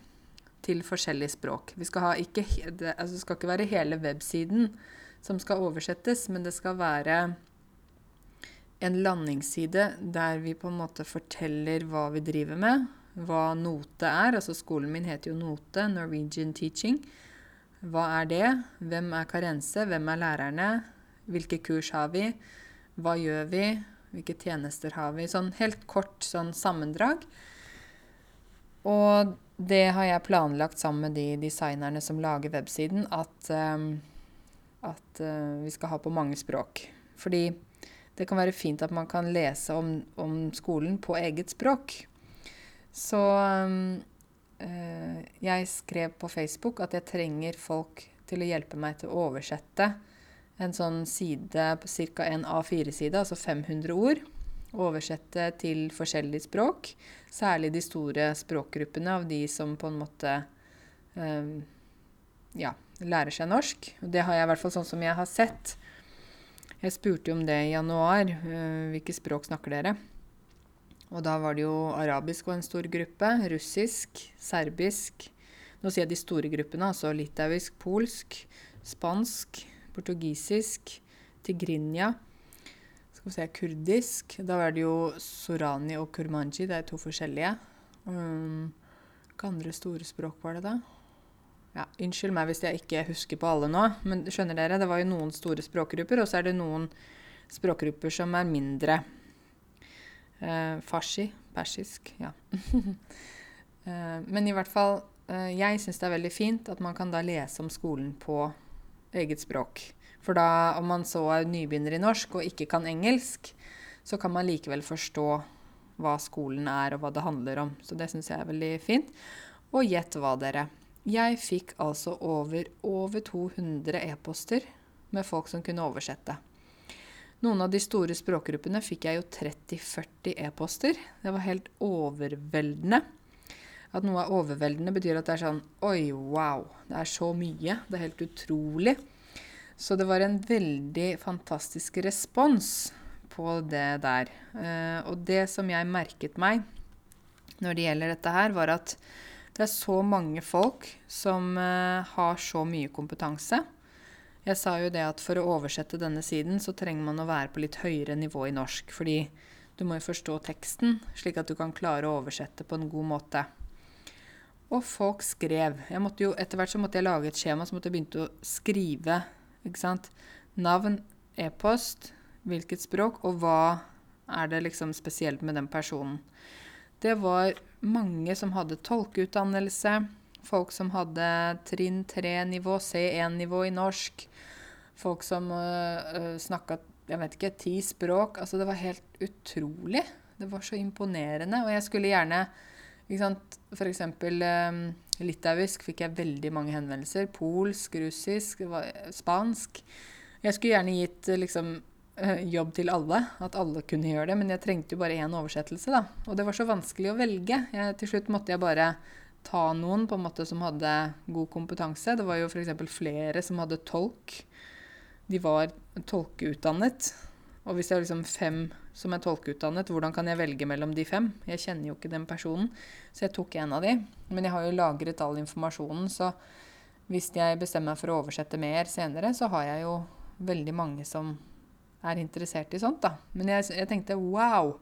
til forskjellige språk. Vi skal ikke, det, altså skal ikke være hele websiden som skal oversettes, men det skal være en landingsside der vi på en måte forteller hva vi driver med, hva Note er. Altså skolen min heter jo Note, Norwegian Teaching. Hva er det? Hvem er Karense? Hvem er lærerne? Hvilke kurs har vi? Hva gjør vi? Hvilke tjenester har vi? Sånn helt kort sånn sammendrag. Og det har jeg planlagt sammen med de designerne som lager websiden, at, um, at uh, vi skal ha på mange språk. Fordi det kan være fint at man kan lese om, om skolen på eget språk. Så um, Eh, jeg skrev på Facebook at jeg trenger folk til å hjelpe meg til å oversette en sånn side på ca. en A4-side, altså 500 ord. Oversette til forskjellige språk. Særlig de store språkgruppene av de som på en måte um, ja, lærer seg norsk. Det har jeg i hvert fall sånn som jeg har sett. Jeg spurte jo om det i januar. Uh, hvilke språk snakker dere? Og da var det jo arabisk var en stor gruppe, russisk, serbisk Nå sier jeg de store gruppene, altså litauisk, polsk, spansk, portugisisk, tigrinja Skal vi se kurdisk. Da var det jo sorani og kurmanji. Det er to forskjellige. Um, hvilke andre store språk var det da? Ja, Unnskyld meg hvis jeg ikke husker på alle nå, men skjønner dere, det var jo noen store språkgrupper, og så er det noen språkgrupper som er mindre. Eh, farsi. Persisk. Ja. eh, men i hvert fall eh, Jeg syns det er veldig fint at man kan da lese om skolen på eget språk. For da, om man så er nybegynner i norsk og ikke kan engelsk, så kan man likevel forstå hva skolen er, og hva det handler om. Så det syns jeg er veldig fint. Og gjett hva, dere. Jeg fikk altså over, over 200 e-poster med folk som kunne oversette. Noen av de store språkgruppene fikk jeg jo 30-40 e-poster. Det var helt overveldende. At noe er overveldende, betyr at det er sånn Oi, wow. Det er så mye. Det er helt utrolig. Så det var en veldig fantastisk respons på det der. Eh, og det som jeg merket meg når det gjelder dette her, var at det er så mange folk som eh, har så mye kompetanse. Jeg sa jo det at for å oversette denne siden, så trenger man å være på litt høyere nivå i norsk. Fordi du må jo forstå teksten, slik at du kan klare å oversette på en god måte. Og folk skrev. Jo, etter hvert så måtte jeg lage et skjema, så måtte jeg begynne å skrive. ikke sant? Navn, e-post, hvilket språk, og hva er det liksom spesielt med den personen. Det var mange som hadde tolkeutdannelse Folk som hadde trinn 3-nivå, C1-nivå i norsk. Folk som eh, eh, snakka jeg vet ikke, ti språk. Altså, det var helt utrolig. Det var så imponerende. Og jeg skulle gjerne sant, F.eks. Um, litauisk fikk jeg veldig mange henvendelser. Polsk, russisk, spansk. Jeg skulle gjerne gitt liksom eh, jobb til alle, at alle kunne gjøre det, men jeg trengte jo bare én oversettelse, da. Og det var så vanskelig å velge. Jeg, til slutt måtte jeg bare ta noen på en måte som hadde god kompetanse. Det var jo f.eks. flere som hadde tolk. De var tolkeutdannet. Og hvis det er liksom fem som er tolkeutdannet, hvordan kan jeg velge mellom de fem? Jeg kjenner jo ikke den personen, så jeg tok en av de. Men jeg har jo lagret all informasjonen, så hvis jeg bestemmer meg for å oversette mer senere, så har jeg jo veldig mange som er interessert i sånt, da. Men jeg, jeg tenkte wow!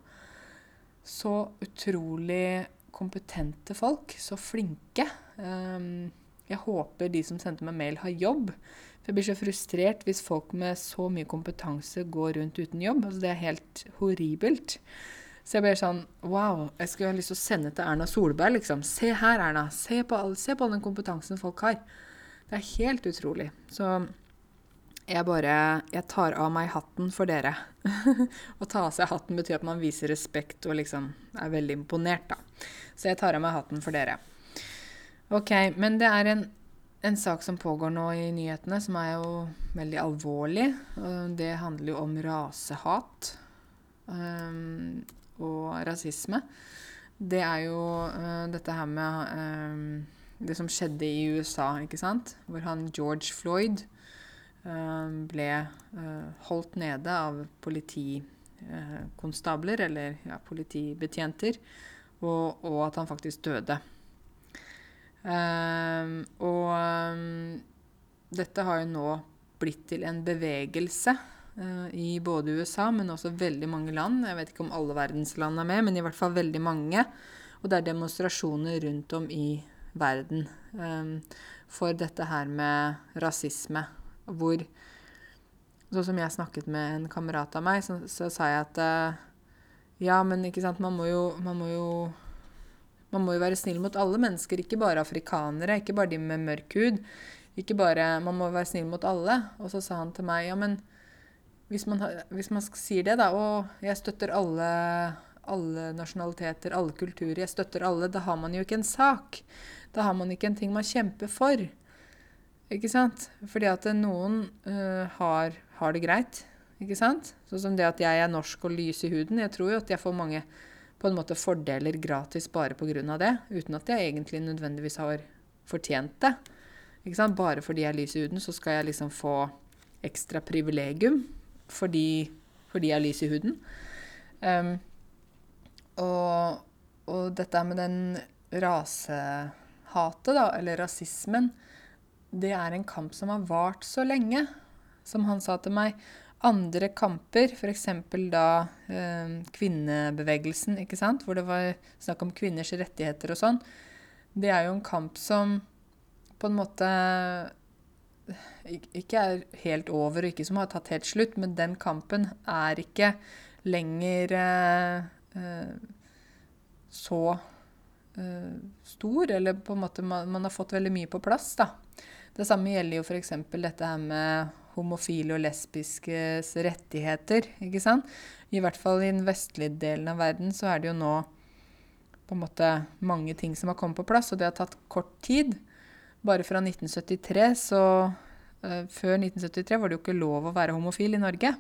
Så utrolig kompetente folk. Så flinke. Um, jeg håper de som sendte meg mail, har jobb. Jeg blir så frustrert hvis folk med så mye kompetanse går rundt uten jobb. Altså, det er helt horribelt. Så jeg blir sånn Wow, jeg skulle ha lyst til å sende til Erna Solberg, liksom. Se her, Erna. Se på, all, se på den kompetansen folk har. Det er helt utrolig. Så jeg bare Jeg tar av meg hatten for dere. Å ta av seg hatten betyr at man viser respekt og liksom er veldig imponert, da. Så jeg tar av meg hatten for dere. OK, men det er en, en sak som pågår nå i nyhetene, som er jo veldig alvorlig. Det handler jo om rasehat um, og rasisme. Det er jo uh, dette her med um, det som skjedde i USA, ikke sant? Hvor han George Floyd uh, ble uh, holdt nede av politikonstabler, eller ja, politibetjenter, og, og, at han faktisk døde. Uh, og um, dette har jo nå blitt til en bevegelse i både USA, men også veldig mange land. Jeg vet ikke om alle verdens land er med, men i hvert fall veldig mange. Og det er demonstrasjoner rundt om i verden um, for dette her med rasisme. Hvor Sånn som jeg snakket med en kamerat av meg, så, så sa jeg at uh, ja, men ikke sant, man må jo, man må jo man må jo være snill mot alle mennesker, ikke bare afrikanere, ikke bare de med mørk hud. Ikke bare, Man må være snill mot alle. Og så sa han til meg ja, men hvis man, hvis man sier det, da, og jeg støtter alle, alle nasjonaliteter, alle kulturer, jeg støtter alle, da har man jo ikke en sak. Da har man ikke en ting man kjemper for. Ikke sant? Fordi at noen uh, har, har, det greit. Ikke sant? Sånn som det at jeg er norsk og lys i huden. Jeg tror jo at jeg får mange på en måte fordeler gratis bare pga. det, uten at jeg egentlig nødvendigvis har fortjent det. Bare fordi jeg er lys i huden, så skal jeg liksom få ekstra privilegium fordi, fordi jeg er lys i huden. Um, og, og dette med den rasehatet, da, eller rasismen, det er en kamp som har vart så lenge. Som han sa til meg. Andre kamper, f.eks. da eh, kvinnebevegelsen, ikke sant? hvor det var snakk om kvinners rettigheter og sånn, det er jo en kamp som på en måte ikke er helt over, og ikke som har tatt helt slutt, men den kampen er ikke lenger eh, eh, så eh, stor, eller på en måte man, man, har fått veldig mye på plass. da. Det samme gjelder jo f.eks. dette her med homofile og lesbiskes rettigheter. ikke sant? I hvert fall i den vestlige delen av verden så er det jo nå på en måte mange ting som har kommet på plass, og det har tatt kort tid. Bare fra 1973 så uh, Før 1973 var det jo ikke lov å være homofil i Norge.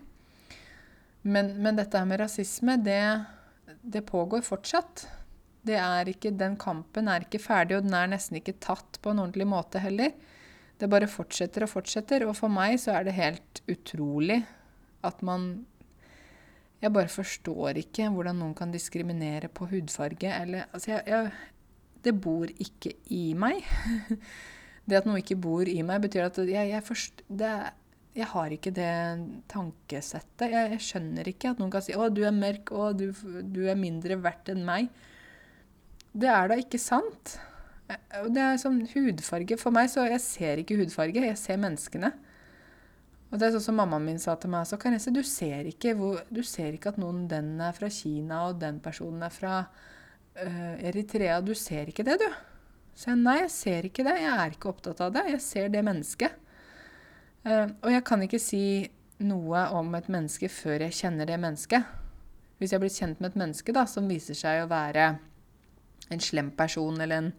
Men, men dette her med rasisme, det, det pågår fortsatt. Ikke, den kampen er ikke ferdig, og den er nesten ikke tatt på en ordentlig måte heller. Det bare fortsetter og fortsetter. Og for meg så er det helt utrolig at man Jeg bare forstår ikke hvordan noen kan diskriminere på hudfarge eller Altså, jeg, jeg, Det bor ikke i meg. det at noe ikke bor i meg, betyr at jeg, jeg, forst, det, jeg har ikke det tankesettet. Jeg, jeg, skjønner ikke at noen kan si 'Å, du er mørk. Å, du, du er mindre verdt enn meg'. Det er da ikke sant. Det er sånn hudfarge For meg så jeg ser ikke hudfarge, jeg ser menneskene. Og det er sånn som mammaen min sa til meg også. Karese, du ser ikke, hvor, du ser ikke at noen den er fra Kina, og den personen er fra uh, Eritrea. Du ser ikke det, du. Så jeg nei, jeg ser ikke det. Jeg er ikke opptatt av det. Jeg ser det mennesket. Uh, og jeg kan ikke si noe om et menneske før jeg kjenner det mennesket. Hvis jeg blir kjent med et menneske da, som viser seg å være en slem person eller en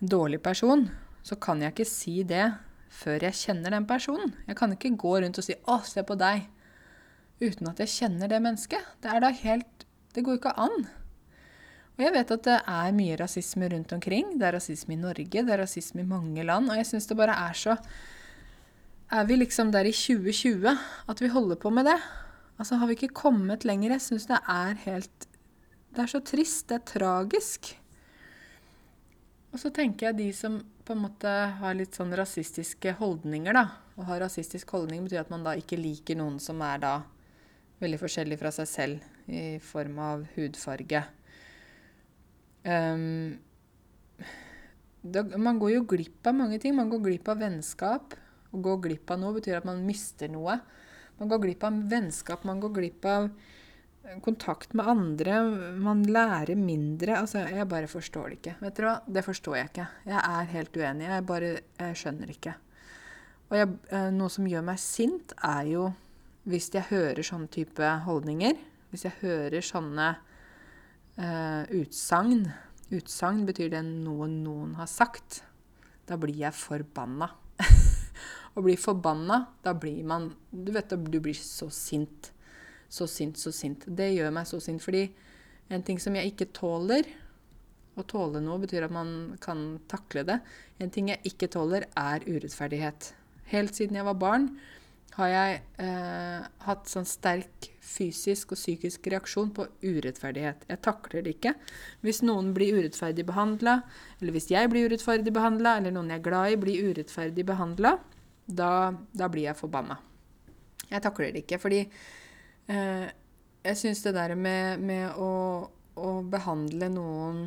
dårlig person, så kan jeg ikke si det før jeg kjenner den personen. Jeg kan ikke gå rundt og si 'Å, se på deg'. uten at jeg kjenner det mennesket. Det er da helt Det går ikke an. Og jeg vet at det er mye rasisme rundt omkring. Det er rasisme i Norge, det er rasisme i mange land. Og jeg syns det bare er så Er vi liksom der i 2020 at vi holder på med det? Altså, har vi ikke kommet lenger? Jeg syns det er helt Det er så trist. Det er tragisk. Og så tenker jeg de som på en måte har litt sånn rasistiske holdninger, da. Å ha rasistisk holdning betyr at man da ikke liker noen som er da veldig forskjellig fra seg selv i form av hudfarge. Um, da, man går jo glipp av mange ting. Man går glipp av vennskap. Å gå glipp av noe betyr at man mister noe. Man går glipp av vennskap, man går glipp av kontakt med andre. Man lærer mindre. Altså, jeg bare forstår det ikke. Vet dere hva? Det forstår jeg ikke. Jeg er helt uenig. Jeg bare jeg skjønner ikke. Og jeg, eh, noe som gjør meg sint, er jo hvis jeg hører sånne type holdninger. Hvis jeg hører sånne uh, utsagn. Utsagn betyr det noe noen har sagt. Da blir jeg forbanna. Å bli forbanna, da blir man Du vet, du blir så sint. Så sint, så sint. Det gjør meg så sint. Fordi en ting som jeg ikke tåler Å tåle noe betyr at man kan takle det. En ting jeg ikke tåler, er urettferdighet. Helt siden jeg var barn, har jeg eh, hatt sånn sterk fysisk og psykisk reaksjon på urettferdighet. Jeg takler det ikke. Hvis noen blir urettferdig behandla, eller hvis jeg blir urettferdig behandla, eller noen jeg er glad i, blir urettferdig behandla, da, da, blir jeg forbanna. Jeg takler det ikke, fordi eh, jeg syns det der med, med å, å, behandle noen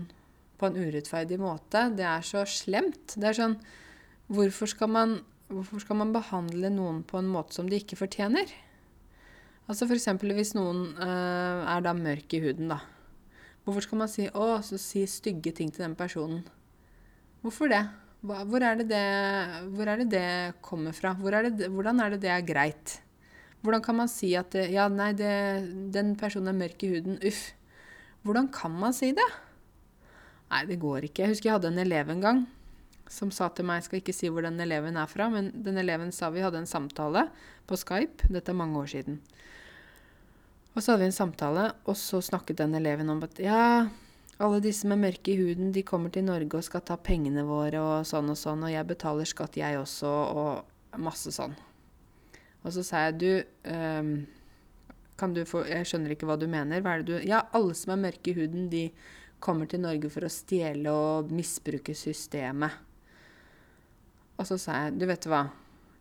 på en urettferdig måte, det er så slemt. Det er sånn Hvorfor skal man Hvorfor skal man behandle noen på en måte som de ikke fortjener? Altså F.eks. hvis noen uh, er da mørk i huden, da. Hvorfor skal man si 'å', så si stygge ting til den personen? Hvorfor det? Hvor er det det, hvor er det, det kommer fra? Er det, hvordan er det det er greit? Hvordan kan man si at det, 'ja, nei, det, den personen er mørk i huden', uff. Hvordan kan man si det? Nei, det går ikke. Jeg husker jeg hadde en elev en gang som sa til meg Jeg skal ikke si hvor den eleven er fra, men den eleven sa vi hadde en samtale på Skype. Dette er mange år siden. Og så hadde vi en samtale, og så snakket den eleven om at ja, alle disse med mørke i huden, de kommer til Norge og skal ta pengene våre og sånn og sånn, og jeg betaler skatt, jeg også, og masse sånn. Og så sa jeg du um, kan du få Jeg skjønner ikke hva du mener. Hva er det du Ja, alle som er mørke i huden, de kommer til Norge for å stjele og misbruke systemet. Og så sa jeg, du vet hva,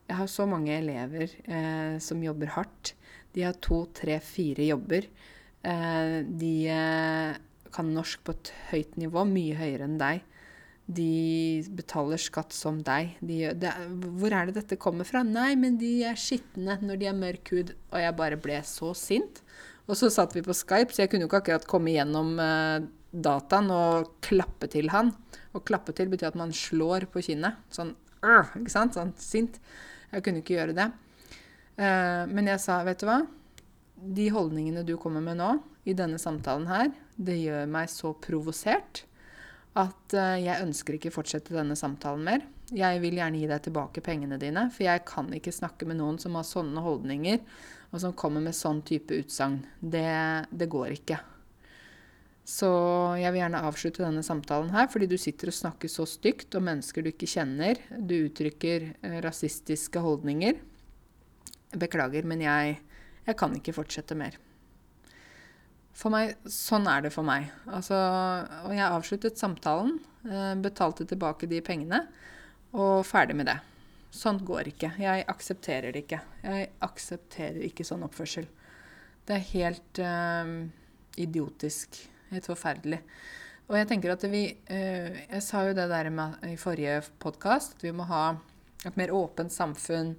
jeg har så mange elever eh, som jobber hardt. De har to, tre, fire jobber. Eh, de eh, kan norsk på et høyt nivå, mye høyere enn deg. De betaler skatt som deg. De, det, hvor er det dette kommer fra? Nei, men de er skitne når de er mørk hud. Og jeg bare ble så sint. Og så satt vi på Skype, så jeg kunne jo ikke akkurat komme gjennom eh, dataen og klappe til han. Og klappe til betyr at man slår på kinnet. Sånn øh, ikke sant? Sånn sint. Jeg kunne ikke gjøre det. Uh, men jeg sa, vet du hva? De holdningene du kommer med nå, i denne samtalen her, det gjør meg så provosert at uh, jeg ønsker ikke fortsette denne samtalen mer. Jeg vil gjerne gi deg tilbake pengene dine, for jeg kan ikke snakke med noen som har sånne holdninger, og som kommer med sånn type utsagn. Det, det går ikke. Så jeg vil gjerne avslutte denne samtalen her, fordi du sitter og snakker så stygt om mennesker du ikke kjenner. Du uttrykker eh, rasistiske holdninger. Beklager, men jeg, jeg kan ikke fortsette mer. For meg, Sånn er det for meg. Altså, og jeg avsluttet samtalen, eh, betalte tilbake de pengene, og ferdig med det. Sånt går ikke. Jeg aksepterer det ikke. Jeg aksepterer ikke sånn oppførsel. Det er helt øh, idiotisk. Helt forferdelig. Og jeg tenker at vi øh, Jeg sa jo det der med, i forrige podkast at vi må ha et mer åpent samfunn.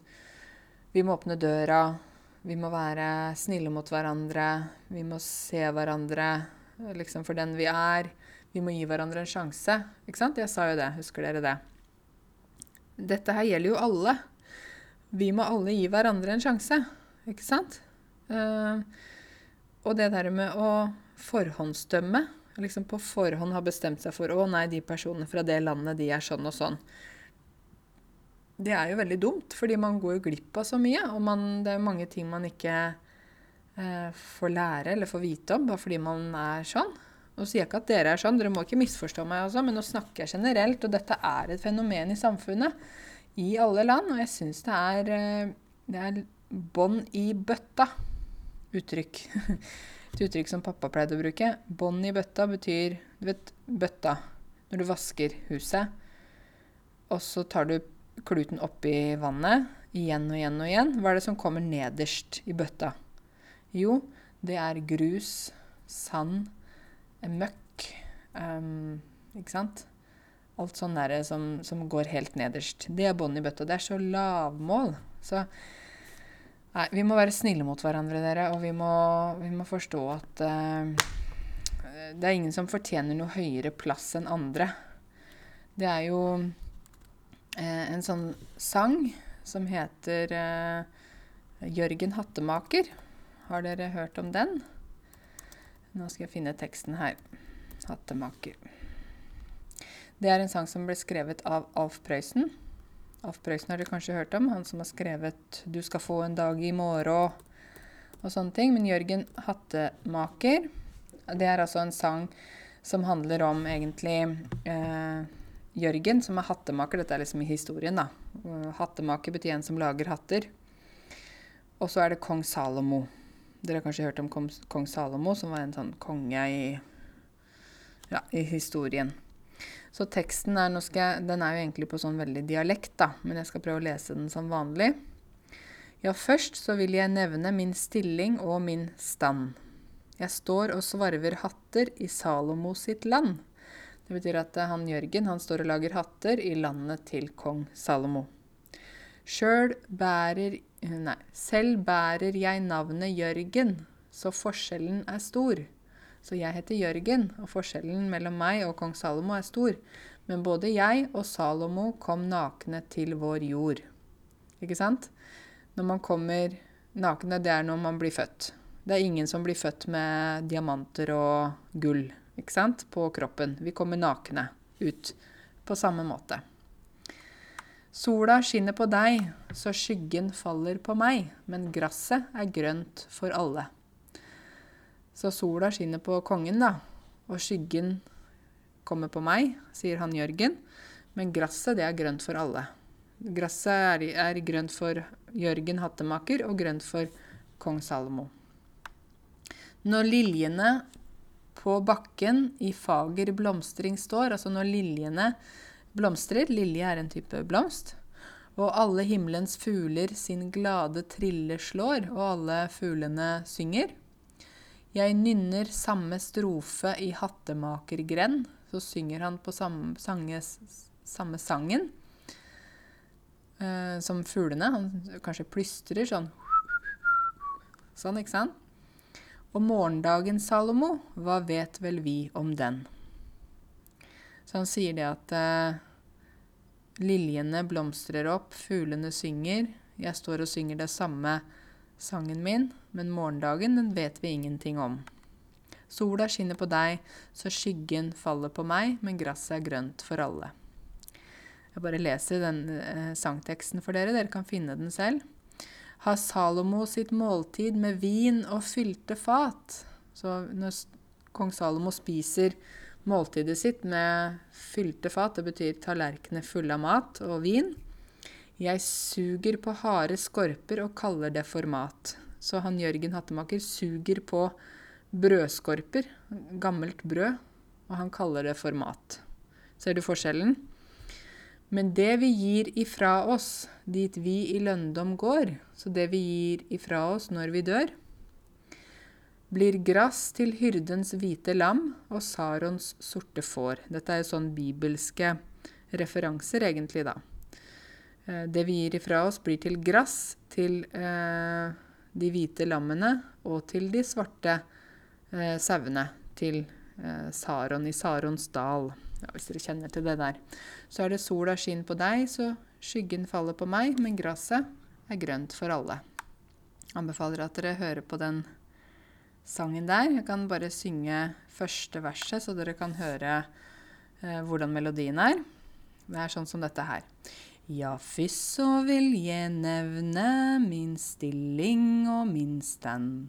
Vi må åpne døra. Vi må være snille mot hverandre. Vi må se hverandre liksom for den vi er. Vi må gi hverandre en sjanse. Ikke sant? Jeg sa jo det. Husker dere det? Dette her gjelder jo alle. Vi må alle gi hverandre en sjanse. Ikke sant? Uh, og det der med å forhåndsdømme. Liksom på forhånd ha bestemt seg for å nei, de personene fra det landet, de er sånn og sånn. Det er jo veldig dumt, fordi man går jo glipp av så mye. Og man, det er jo mange ting man ikke eh, får lære eller får vite om, bare fordi man er sånn. Nå sier jeg ikke at dere er sånn, dere må ikke misforstå meg, også, men nå snakker jeg generelt. Og dette er et fenomen i samfunnet i alle land, og jeg syns det er, eh, er bånd i bøtta. Uttrykk. Et uttrykk som pappa pleide å bruke. Bånd i bøtta betyr Du vet, bøtta. Når du vasker huset, og så tar du kluten oppi vannet igjen og igjen og igjen. Hva er det som kommer nederst i bøtta? Jo, det er grus, sand, møkk um, Ikke sant? Alt sånn der som, som, går helt nederst. Det er bånn i bøtta. Det er så lavmål. Så Nei, vi må være snille mot hverandre, dere. Og vi må, vi må forstå at uh, det er ingen som fortjener noe høyere plass enn andre. Det er jo en sånn sang som heter uh, Jørgen Hattemaker. Har dere hørt om den? Nå skal jeg finne teksten her. Hattemaker. Det er en sang som ble skrevet av Alf Prøysen. Alf Prøysen har dere kanskje hørt om, han som har skrevet 'Du skal få en dag i morgen' og sånne ting. Men Jørgen Hattemaker, det er altså en sang som handler om egentlig eh, Jørgen, som er hattemaker. Dette er liksom i historien, da. Hattemaker betyr en som lager hatter. Og så er det kong Salomo. Dere har kanskje hørt om kong Salomo, som var en sånn konge i, ja, i historien. Så teksten er, jeg, den er jo egentlig på sånn veldig dialekt, da, men jeg skal prøve å lese den som vanlig. Ja, først så vil jeg nevne min stilling og min stand. Jeg står og svarver hatter i Salomo sitt land. Det betyr at han Jørgen han står og lager hatter i landet til kong Salomo. Sjøl bærer Nei, selv bærer jeg navnet Jørgen, så forskjellen er stor. Så jeg heter Jørgen, og forskjellen mellom meg og kong Salomo er stor. Men både jeg og Salomo kom nakne til vår jord. Ikke sant? Når man kommer nakne, det er når man blir født. Det er ingen som blir født med diamanter og gull ikke sant? på kroppen. Vi kommer nakne ut på samme måte. Sola skinner på deg, så skyggen faller på meg, men gresset er grønt for alle. Så sola skinner på kongen, da. Og skyggen kommer på meg, sier han Jørgen. Men gresset, det er grønt for alle. Gresset er, er, grønt for Jørgen hattemaker og grønt for kong Salomo. Når liljene på bakken i fager blomstring står, altså når liljene blomstrer Lilje er en type blomst. Og alle himmelens fugler sin glade trille slår, og alle fuglene synger. Jeg nynner samme strofe i hattemakergrend. Så synger han på samme, sange, samme sangen eh, som fuglene. Han kanskje plystrer sånn. Sånn, ikke sant? Og morgendagens Salomo, hva vet vel vi om den? Så han sier det at eh, liljene blomstrer opp, fuglene synger. Jeg står og synger det samme sangen min, men morgendagen den vet vi ingenting om. Sola skinner på deg, så skyggen faller på meg, men gresset er grønt for alle. Jeg bare leser den eh, sangteksten for dere, dere kan finne den selv. Har Salomo sitt måltid med vin og fylte fat? Så når kong Salomo spiser måltidet sitt med fylte fat, det betyr tallerkener fulle av mat og vin, jeg suger på harde skorper og kaller det for mat. Så han Jørgen Hattemaker suger på brødskorper, gammelt brød, og han kaller det for mat. Ser du forskjellen? Men det vi gir ifra oss dit vi i lønndom går, så det vi gir ifra oss når vi dør, blir gress til hyrdens hvite lam og Sarons sorte får. Dette er jo sånn bibelske referanser, egentlig, da. Eh, det vi gir ifra oss, blir til gress til eh, de hvite lammene og til de svarte eh, sauene. Til eh, Saron i Sarons dal, hvis dere kjenner til det der. Så er det sola skinn på deg, så skyggen faller på meg, men gresset er grønt for alle. Anbefaler at dere hører på den sangen der. Jeg kan bare synge første verset, så dere kan høre eh, hvordan melodien er. Det er sånn som dette her. Ja, først så vil jeg nevne min stilling og min stand.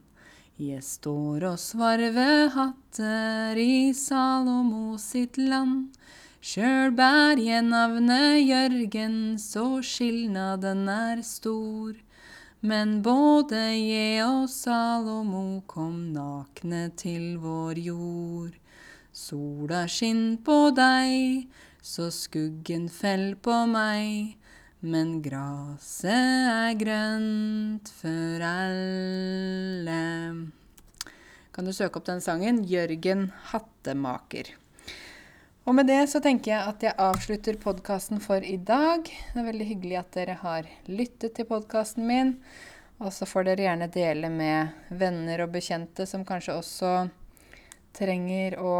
Jeg står og svarver hatter i Salomo sitt land. Sjøl bær jeg navnet Jørgen, så skilnaden er stor. Men både jeg og Salomo kom nakne til vår jord. Sola skinn på deg, så skuggen fell på meg. Men graset er grønt for alle. Kan du søke opp den sangen? Jørgen Hattemaker. Og med det så tenker jeg at jeg avslutter podkasten for i dag. Det er veldig hyggelig at dere har lyttet til podkasten min. Og så får dere gjerne dele med venner og bekjente som kanskje også trenger å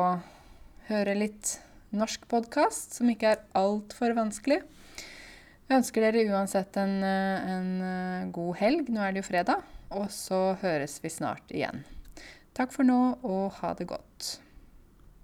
høre litt norsk podkast, som ikke er altfor vanskelig. Jeg ønsker dere uansett en, eh, en eh, god helg. Nå er det jo fredag. Og så høres vi snart igjen. Takk for nå, og ha det godt.